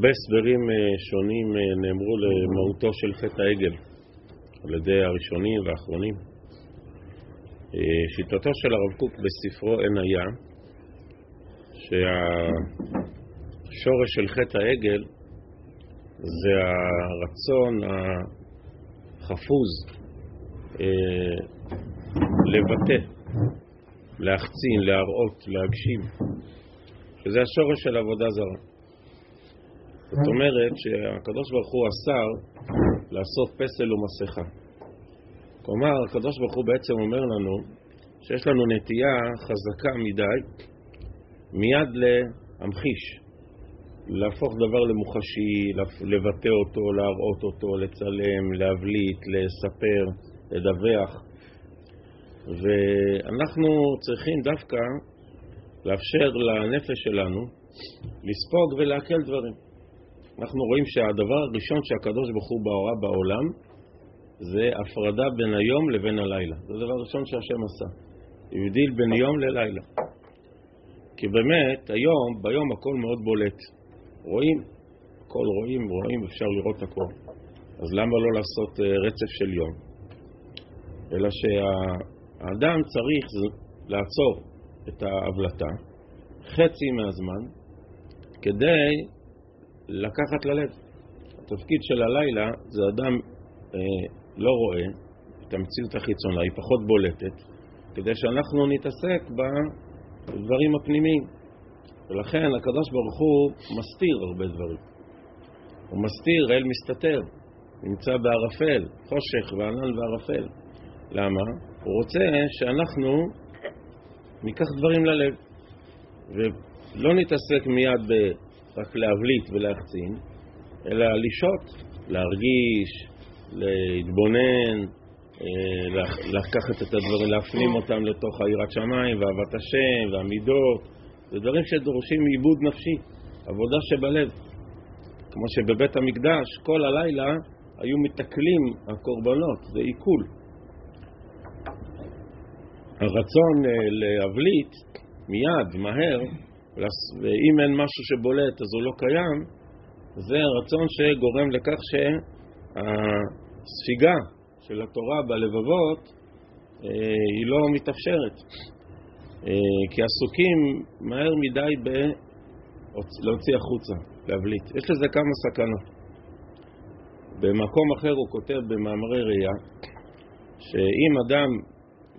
הרבה הסברים שונים נאמרו למהותו של חטא העגל על ידי הראשונים והאחרונים. שיטתו של הרב קוק בספרו עין היה שהשורש של חטא העגל זה הרצון החפוז אה, לבטא, להחצין, להראות, להגשים, שזה השורש של עבודה זרה. זאת אומרת שהקדוש ברוך הוא אסר לעשות פסל ומסכה. כלומר, הקדוש ברוך הוא בעצם אומר לנו שיש לנו נטייה חזקה מדי מיד להמחיש, להפוך דבר למוחשי, לבטא אותו, להראות אותו, לצלם, להבליט, לספר, לדווח. ואנחנו צריכים דווקא לאפשר לנפש שלנו לספוג ולעכל דברים. אנחנו רואים שהדבר הראשון שהקדוש ברוך הוא בהוראה בעולם זה הפרדה בין היום לבין הלילה. זה הדבר הראשון שהשם עשה. הבדיל בין יום ללילה. כי באמת, היום, ביום הכל מאוד בולט. רואים, הכל רואים, רואים, אפשר לראות הכל. אז למה לא לעשות אה, רצף של יום? אלא שהאדם צריך לעצור את ההבלטה חצי מהזמן כדי לקחת ללב. התפקיד של הלילה זה אדם אה, לא רואה את המציאות החיצונה, היא פחות בולטת, כדי שאנחנו נתעסק בדברים הפנימיים. ולכן הקדוש ברוך הוא מסתיר הרבה דברים. הוא מסתיר, האל מסתתר, נמצא בערפל, חושך וענן וערפל. למה? הוא רוצה שאנחנו ניקח דברים ללב, ולא נתעסק מיד ב... רק להבליט ולהחצין, אלא לשהות, להרגיש, להתבונן, אה, לקחת את הדברים, להפנים אותם לתוך היראת שמיים ואהבת השם והמידות, זה דברים שדורשים עיבוד נפשי, עבודה שבלב. כמו שבבית המקדש כל הלילה היו מתקלים הקורבנות, זה עיכול. הרצון אה, להבליט מיד, מהר, ואם אין משהו שבולט אז הוא לא קיים, זה הרצון שגורם לכך שהספיגה של התורה בלבבות אה, היא לא מתאפשרת. אה, כי עסוקים מהר מדי בלהוציא החוצה, להבליט. יש לזה כמה סכנות. במקום אחר הוא כותב במאמרי ראייה שאם אדם,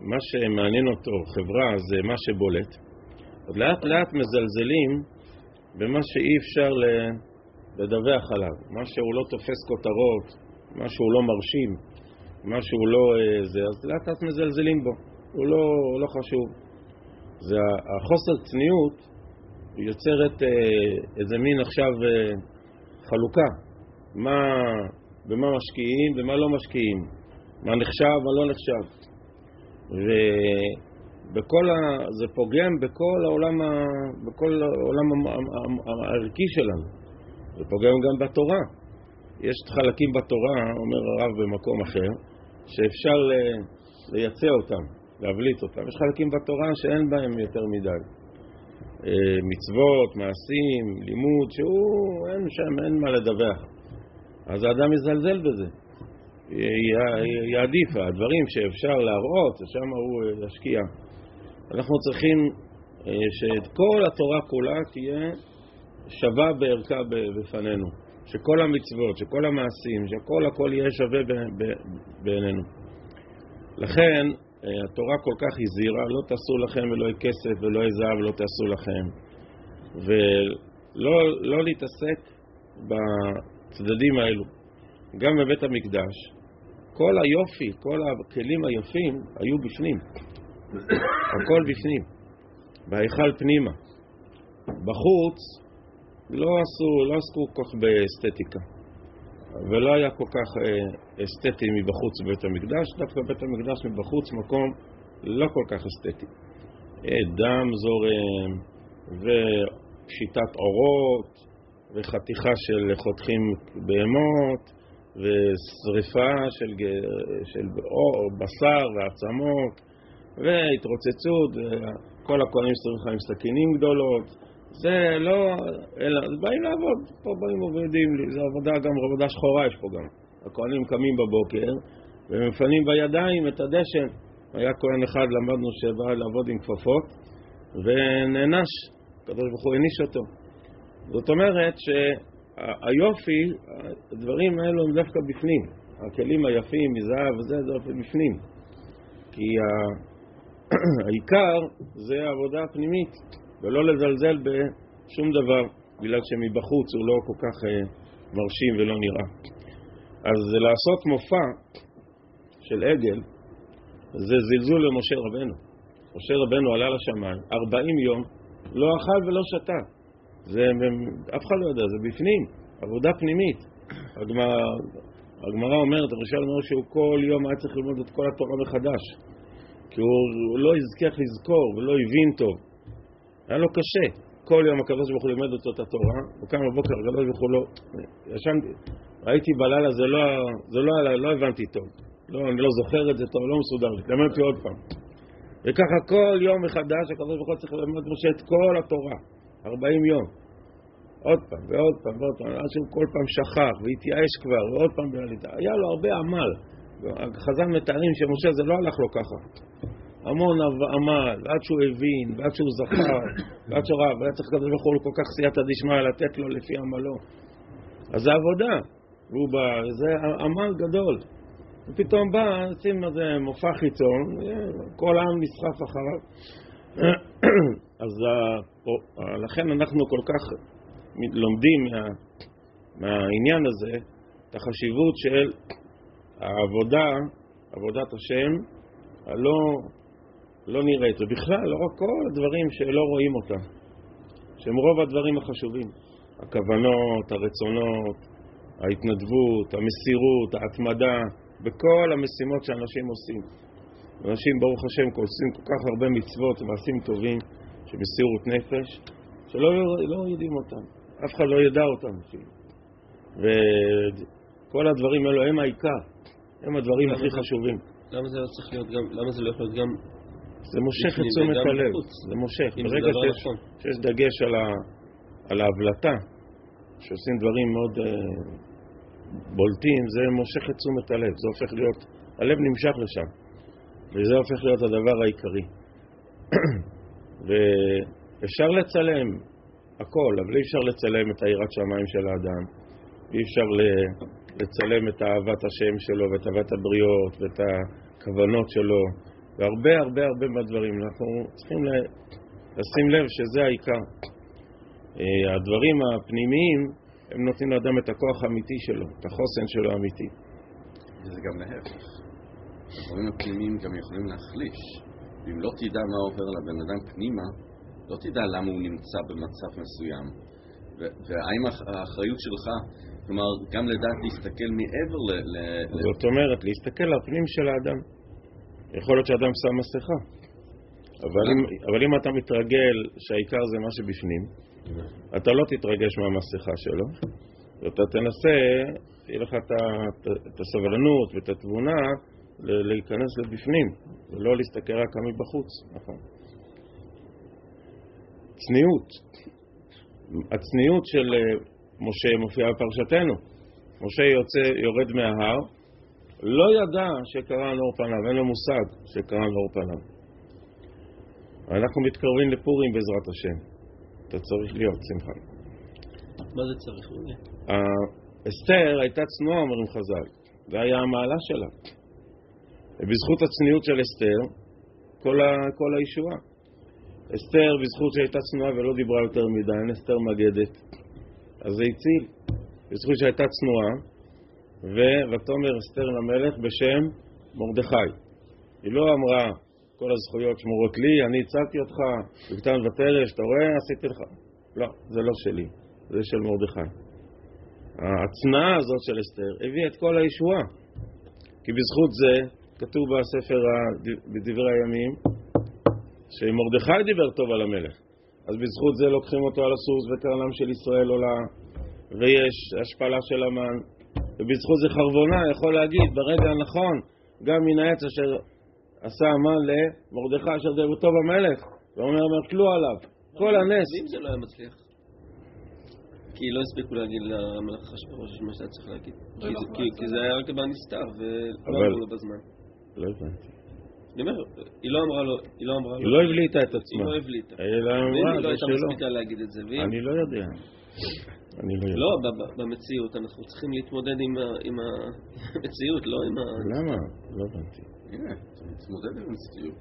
מה שמעניין אותו, חברה, זה מה שבולט, לאט לאט מזלזלים במה שאי אפשר לדווח עליו, מה שהוא לא תופס כותרות, מה שהוא לא מרשים, מה שהוא לא אה, זה, אז לאט לאט מזלזלים בו, הוא לא, לא חשוב. זה החוסר צניעות יוצרת אה, איזה מין עכשיו אה, חלוקה, מה, במה משקיעים ומה לא משקיעים, מה נחשב, מה לא נחשב. ובכל ה... זה פוגם בכל העולם, ה... בכל העולם הערכי שלנו, זה פוגם גם בתורה. יש חלקים בתורה, אומר הרב במקום אחר, שאפשר לייצא אותם, להבליט אותם. יש חלקים בתורה שאין בהם יותר מדי. אה, מצוות, מעשים, לימוד, שהוא, אין שם, אין מה לדווח. אז האדם יזלזל בזה. יעדיף, הדברים שאפשר להראות, שם הוא אה, ישקיע. אנחנו צריכים אה, שאת כל התורה כולה תהיה שווה בערכה בפנינו. שכל המצוות, שכל המעשים, שהכל הכל יהיה שווה בעינינו. לכן אה, התורה כל כך הזהירה, לא תעשו לכם ולא כסף ולא זהב ולא תעשו לכם. ולא לא להתעסק בצדדים האלו. גם בבית המקדש, כל היופי, כל הכלים היפים היו בפנים. הכל בפנים. בהיכל פנימה. בחוץ לא עשו, לא עסקו כל כך באסתטיקה. ולא היה כל כך אה, אסתטי מבחוץ בבית המקדש, דווקא בית המקדש מבחוץ מקום לא כל כך אסתטי. אה, דם זורם, ופשיטת אורות, וחתיכה של חותכים בהמות, ושריפה של, של אור, בשר ועצמות, והתרוצצות, וכל הכהנים שצריכים לך עם סכינים גדולות, זה לא, אלא, באים לעבוד, פה באים עובדים, זו עבודה גם, עבודה שחורה יש פה גם. הכהנים קמים בבוקר ומפנים בידיים את הדשן. היה כהן אחד, למדנו שבא לעבוד עם כפפות ונענש, הקדוש ברוך הוא העניש אותו. זאת אומרת שהיופי, הדברים האלו הם דווקא בפנים. הכלים היפים מזהב וזה, זה בפנים. כי העיקר זה העבודה הפנימית, ולא לזלזל בשום דבר, בגלל שמבחוץ הוא לא כל כך אה, מרשים ולא נראה. אז לעשות מופע של עגל זה זלזול למשה רבנו. משה רבנו עלה לשמיים, 40 יום, לא אכל ולא שתה. זה, אף אחד לא יודע, זה בפנים, עבודה פנימית. הגמרא אומרת, הראשון אומר שהוא כל יום היה צריך ללמוד את כל התורה מחדש. כי הוא, לא הזכיח לזכור ולא הבין טוב. היה לו קשה. כל יום הוא לימד אותו את התורה, הוא קם בבוקר, הוא לא... ישנתי, ראיתי בלילה, זה לא, זה לא, לא הבנתי טוב. לא, אני לא זוכר את זה טוב, לא מסודר, למדתי עוד פעם. וככה כל יום מחדש הוא צריך ללמד משה את כל התורה, 40 יום. עוד פעם ועוד פעם ועוד פעם, עד שהוא כל פעם שכח והתייאש כבר, ועוד פעם. היה לו הרבה עמל. חז"ל מתארים שמשה זה לא הלך לו ככה. המון עמל, עד שהוא הבין, ועד שהוא זכר, ועד שהוא רב, והיה צריך ברוך הוא כל כך סייעתא דשמיא לתת לו לפי עמלו. אז זה עבודה, והוא בא, זה עמל גדול. ופתאום בא, שים איזה מופע חיצון, כל העם נסחף אחריו. אז לכן אנחנו כל כך לומדים מה, מהעניין הזה את החשיבות של העבודה, עבודת השם, הלא לא נראית, ובכלל, לא רק כל הדברים שלא רואים אותם, שהם רוב הדברים החשובים, הכוונות, הרצונות, ההתנדבות, המסירות, ההתמדה, בכל המשימות שאנשים עושים. אנשים, ברוך השם, עושים כל כך הרבה מצוות ומעשים טובים של מסירות נפש, שלא לא יודעים אותם, אף אחד לא ידע אותם. וכל הדברים האלו הם העיקר, הם הדברים הכי חשובים. למה זה לא צריך להיות גם, למה זה לא יכול להיות גם... זה מושך את תשומת הלב, זה מושך. ברגע שיש, נכון. שיש דגש על, ה, על ההבלטה, שעושים דברים מאוד uh, בולטים, זה מושך את תשומת הלב, זה הופך להיות, הלב נמשך לשם, וזה הופך להיות הדבר העיקרי. ואפשר לצלם הכל, אבל אי אפשר לצלם את היראת שמיים של האדם, אי אפשר לצלם את אהבת השם שלו ואת אהבת הבריות ואת הכוונות שלו והרבה הרבה הרבה מהדברים. אנחנו צריכים לשים לב שזה העיקר. אה, הדברים הפנימיים הם נותנים לאדם את הכוח האמיתי שלו, את החוסן שלו האמיתי. וזה גם להפך. הדברים הפנימיים גם יכולים להחליש. ואם לא תדע מה עובר לבן אדם פנימה, לא תדע למה הוא נמצא במצב מסוים. והאם האחריות שלך כלומר, גם לדעת להסתכל מעבר ל... זאת אומרת, להסתכל על הפנים של האדם. יכול להיות שאדם שם מסכה, אבל אם, אבל אם אתה מתרגל שהעיקר זה מה שבפנים, אתה לא תתרגש מהמסכה שלו, ואתה תנסה, תהיה לך את הסבלנות ואת התבונה להיכנס לבפנים, ולא להסתכל רק מבחוץ, נכון. צניעות. הצניעות של משה מופיע בפרשתנו. משה יוצא, יורד מההר, לא ידע שקרן אור פניו, אין לו מושג שקרן אור פניו. אנחנו מתקרבים לפורים בעזרת השם. אתה צריך להיות, שמחה. מה זה צריך להיות? אסתר הייתה צנועה, אומרים חז"ל. זה היה המעלה שלה. ובזכות הצניעות של אסתר, כל, ה, כל הישועה. אסתר, בזכות שהייתה צנועה ולא דיברה יותר מדי, אין אסתר מגדת. אז זה הציל. בזכות שהייתה צנועה, ותאמר אסתר למלך בשם מרדכי. היא לא אמרה, כל הזכויות שמורות לי, אני הצלתי אותך, בקטן ותרש, אתה רואה, עשיתי לך. לא, זה לא שלי, זה של מרדכי. ההצנעה הזאת של אסתר הביאה את כל הישועה. כי בזכות זה, כתוב בספר בדברי הימים, שמרדכי דיבר טוב על המלך. אז בזכות זה לוקחים אותו על הסוס וקרנם של ישראל עולה, ויש השפלה של המן, ובזכות זה חרבונה יכול להגיד ברגע הנכון, גם מן העץ אשר עשה המן למרדכי אשר דבותו במלך, ואומר, תלו עליו, כל הנס. ואם זה לא היה מצליח? כי לא הספיקו להגיד למלך אחשוורוש מה שהיה צריך להגיד. כי זה- כי- כי זה היה רק בנסתר, ולא אמרו לו בזמן. לא הבנתי. אני אומר, היא לא אמרה לו, היא לא אמרה לו. היא לא הבליטה את היא עצמה. לא הבליטה. היא אמרה, לא הייתה. מספיקה להגיד את זה. אני לא יודע. אני לא יודע. לא, ב- ב- במציאות, אנחנו צריכים להתמודד עם המציאות, לא עם ה... למה? לא הבנתי. הנה, אתה מתמודד עם המציאות.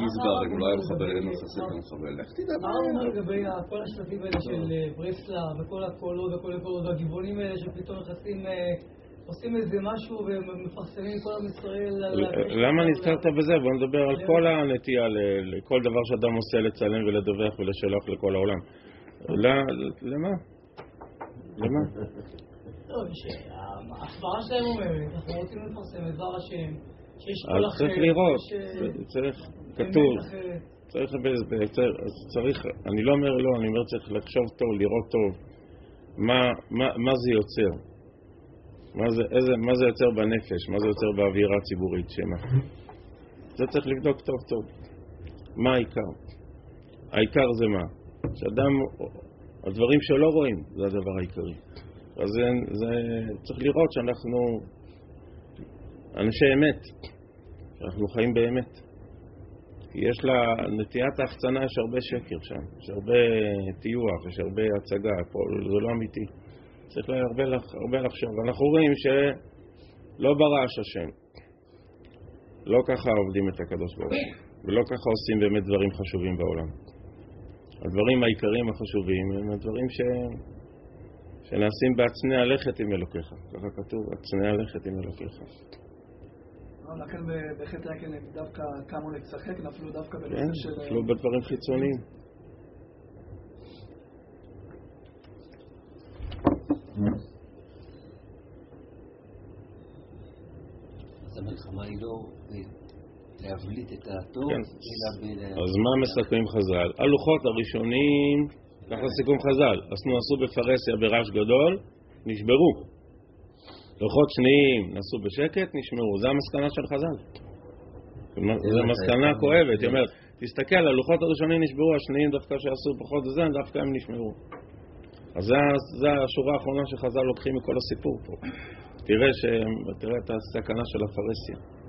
גזבר, אם לא היה מחבל, אין מחסל את המחבל. לך תדע מה אומר. לגבי כל השלטים האלה של אה, ברסלב וכל הקולות וכל הקולות והגיבונים האלה שפתאום נכנסים, אה, עושים איזה משהו ומפרסמים כל עם ישראל על... למה נזכרת בזה? בוא נדבר על כל הנטייה, לכל דבר שאדם עושה, לצלם ולדווח ולשלוח לכל העולם. למה? למה? לא, שההסברה שלהם אומרת, אנחנו רוצים לפרסם את דבר השם, שיש כל אחר, צריך לראות, אה, צריך, כתוב. צריך, צריך- אני לא אומר לא, אני אומר צריך לחשוב טוב, לראות טוב, מה, מה, מה זה יוצר, מה זה, איזה, מה זה יוצר בנפש, מה זה יוצר באווירה הציבורית, שמה. זה צריך לבדוק טוב טוב. מה העיקר? העיקר זה מה? שאדם, הדברים שלא רואים, זה הדבר העיקרי. אז זה, זה, צריך לראות שאנחנו אנשי אמת, שאנחנו חיים באמת. יש לה, נטיית ההחצנה יש הרבה שקר שם, יש הרבה טיוח, יש הרבה הצגה, פה, זה לא אמיתי. צריך לה- הרבה, הרבה לחשוב. אנחנו רואים שלא ברעש השם. לא ככה עובדים את הקדוש ברוך הוא, ולא ככה עושים באמת דברים חשובים בעולם. הדברים העיקריים החשובים הם הדברים ש... שנעשים בהצנע לכת עם אלוקיך. ככה כתוב, הצנע לכת עם אלוקיך. אבל לכן בחטא הם דווקא קמו לשחק, נפלו דווקא כן, בנושא של... אפילו בדברים חיצוניים. אז המלחמה היא לא להבליט את הטוב, כן. אלא ב... אז מה מסכמים חז"ל? הלוחות הראשונים, ככה סיכום חז"ל, עשו עשו בפרהסיה ברעש גדול, נשברו. לוחות שניים נעשו בשקט, נשמרו. זה המסקנה של חז"ל. זו מסקנה כואבת, היא אומרת, תסתכל, הלוחות הראשונים נשברו, השניים דווקא שעשו פחות וזה, דווקא הם נשמרו. אז זה, זה השורה האחרונה שחז"ל לוקחים מכל הסיפור פה. תראה, ש... תראה את הסכנה של הפרהסיה.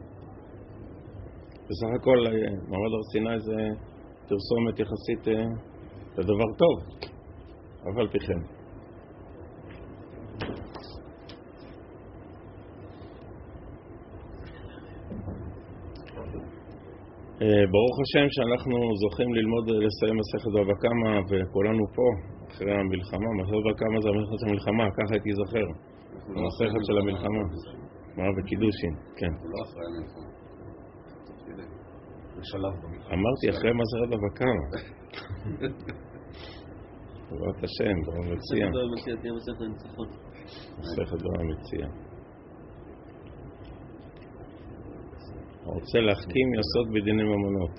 בסך הכל אה, מעמד הר סיני זה פרסומת יחסית אה, לדבר טוב, אף על פי כן. אה, ברוך השם שאנחנו זוכים ללמוד לסיים מסכת בבא קמא וכולנו פה אחרי המלחמה, מסכת בבא קמא זה המלחמה, ככה הייתי זוכר, המסכת אחרי של המלחמה, גמרא וקידושין, כן. לא אחרי המלחמה. אמרתי אחרי מסכת. בעזרת השם, ברוך מציע, לא מסכת ברוך מציע. רוצה להחכים יסוד בדיני ממונות.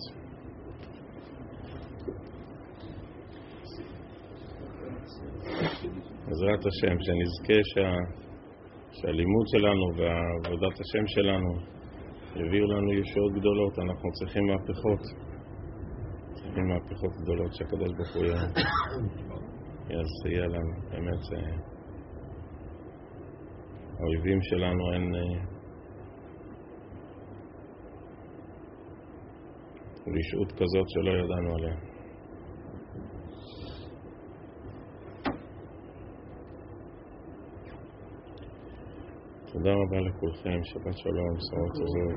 בעזרת השם, שנזכה שה... שהלימוד שלנו ועבודת השם שלנו יביאו לנו ישועות גדולות. אנחנו צריכים מהפכות. צריכים מהפכות גדולות שהקדוש ברוך הוא יסייע לנו. באמת, זה... האויבים שלנו אין... אה, רשעות כזאת שלא ידענו עליה. תודה רבה לכולכם, שבת שלום, בשורות טובות.